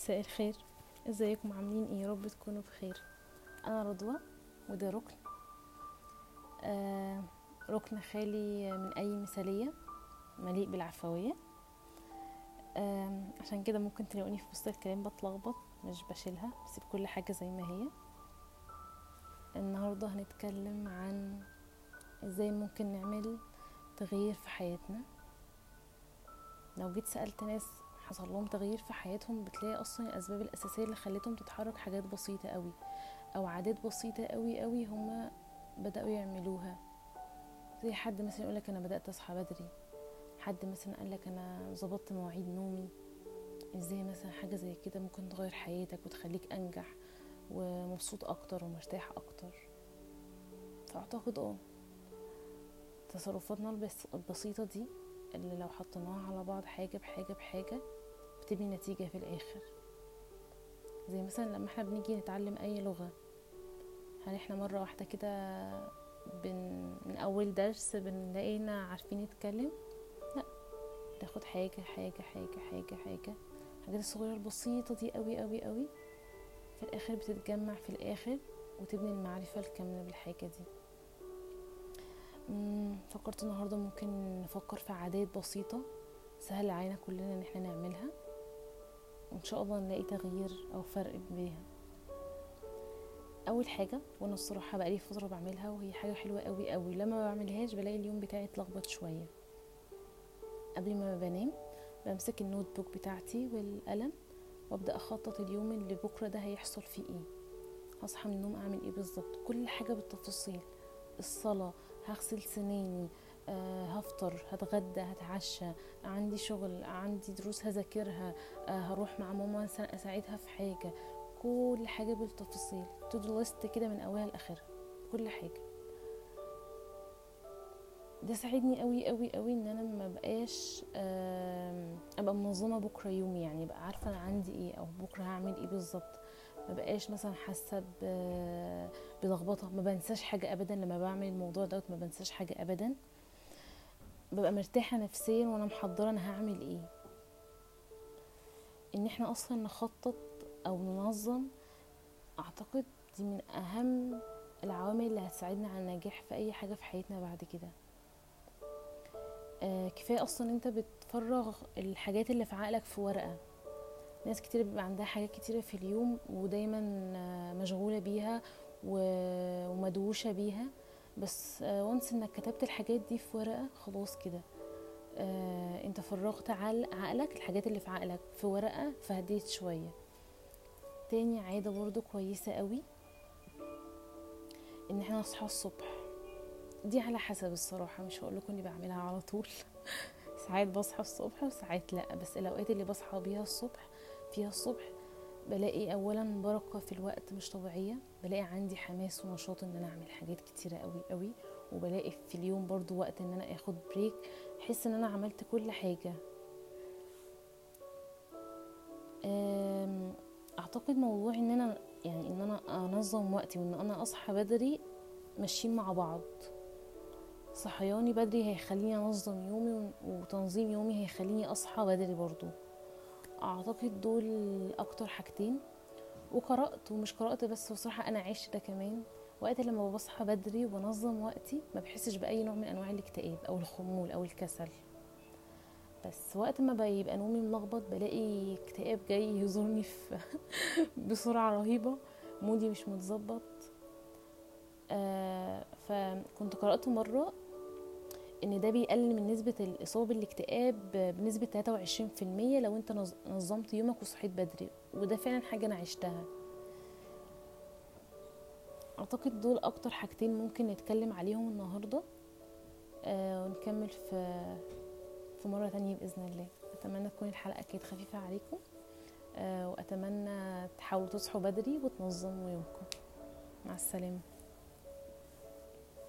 مساء الخير. إزيكم؟ عاملين إيه؟ رب تكونوا بخير. أنا رضوى وده ركن. آه ركن خالي من أي مثالية مليء بالعفوية. آه عشان كده ممكن تلاقوني في وسط الكلام بتلخبط مش بشيلها بسيب كل حاجة زي ما هي. النهارده هنتكلم عن إزاي ممكن نعمل تغيير في حياتنا. لو جيت سألت ناس حصل لهم تغيير في حياتهم بتلاقي أصلا الأسباب الأساسية اللي خلتهم تتحرك حاجات بسيطة قوي أو عادات بسيطة قوي قوي هما بدأوا يعملوها. زي حد مثلا يقولك أنا بدأت أصحى بدري حد مثلا قالك أنا ظبطت مواعيد نومي إزاي مثلا حاجة زي كده ممكن تغير حياتك وتخليك أنجح ومبسوط أكتر ومرتاح أكتر؟ فأعتقد آه تصرفاتنا البس- البسيطة دي اللي لو حطيناها على بعض حاجة بحاجة بحاجة بتبني نتيجة في الآخر. زي مثلا لما إحنا بنيجي نتعلم أي لغة هل إحنا مرة واحدة كده بن... من أول درس بنلاقينا عارفين نتكلم. لأ ناخد حاجة حاجة حاجة حاجة حاجة. الحاجات الصغيرة البسيطة دي قوي قوي قوي في الآخر بتتجمع في الآخر وتبني المعرفة الكاملة بالحاجة دي. فكرت النهاردة ممكن نفكر في عادات بسيطة سهل علينا كلنا إن إحنا نعملها. وإن شاء الله نلاقي تغيير أو فرق بيها أول حاجة وأنا الصراحة بقالي فترة بعملها وهي حاجة حلوة قوي قوي لما ما بعملهاش بلاقي اليوم بتاعي اتلخبط شوية. قبل ما بنام بمسك النوت بوك بتاعتي والقلم وأبدأ أخطط اليوم اللي بكرة ده هيحصل فيه إيه. هصحى من النوم أعمل إيه بالظبط؟ كل حاجة بالتفاصيل. الصلاة هغسل سناني هفطر هتغدى هتعشى عندي شغل عندي دروس هذاكرها آه هروح مع ماما اساعدها في حاجة. كل حاجة بالتفاصيل. to do list كده من أولها لآخرها. كل حاجة. ده ساعدني قوي قوي قوي إن أنا ما بقاش أبقى منظمة بكرة يومي. يعني بقى عارفة أنا عندي إيه أو بكرة هعمل إيه بالظبط. ما بقاش مثلا حاسة بلخبطة. ما بنساش حاجة ابدا لما بعمل الموضوع دوت. ما بنساش حاجة ابدا. ببقى مرتاحة نفسيا وأنا محضرة أنا هعمل إيه. إن إحنا أصلا نخطط أو ننظم أعتقد دي من أهم العوامل اللي هتساعدنا على النجاح في أي حاجة في حياتنا بعد كده. آه كفاية أصلا أنت بتفرغ الحاجات اللي في عقلك في ورقة. ناس كتير بيبقى عندها حاجات كتيرة في اليوم ودايما آه، مشغولة بيها ومدوشة بيها. بس وانس إنك كتبت الحاجات دي في ورقة خلاص كده. آه، أنت فرغت عقلك الحاجات اللي في عقلك في ورقة فهديت شوية. تاني عادة برضو كويسة قوي إن إحنا نصحى الصبح. دي على حسب الصراحة مش هقول لكم إني بعملها على طول. ساعات بصحى الصبح وساعات لأ بس الأوقات اللي بصحى بيها الصبح فيها الصبح. بلاقي اولا بركة في الوقت مش طبيعية بلاقي عندي حماس ونشاط إن أنا أعمل حاجات كتيرة قوي قوي وبلاقي في اليوم برضو وقت إن أنا آخد بريك أحس إن أنا عملت كل حاجة. أم، أعتقد موضوع إن أنا يعني إن أنا أنظم وقتي وإن أنا أصحى بدري ماشيين مع بعض. صحياني بدري هيخليني أنظم يومي وتنظيم يومي هيخليني أصحى بدري برضو. أعتقد دول أكتر حاجتين. وقرأت ومش قرأت بس بصراحة أنا عشت ده كمان. وقت لما بصحى بدري وبنظم وقتي ما بحسش بأي نوع من أنواع الاكتئاب أو الخمول أو الكسل. بس وقت ما بيبقى نومي ملخبط بلاقي اكتئاب جاي يزورني في بسرعة رهيبة. مودي مش متظبط. آه فكنت قرأت مرة إن ده بيقلل من نسبة الإصابة بالاكتئاب بنسبة 23% لو أنت نظ- نظمت يومك وصحيت بدري وده فعلا حاجة أنا عشتها. أعتقد دول أكتر حاجتين ممكن نتكلم عليهم النهاردة آه ونكمل في في مرة تانية بإذن الله. أتمنى تكون الحلقة كانت خفيفة عليكم آه وأتمنى تحاولوا تصحوا بدري وتنظموا يومكم. مع السلامة.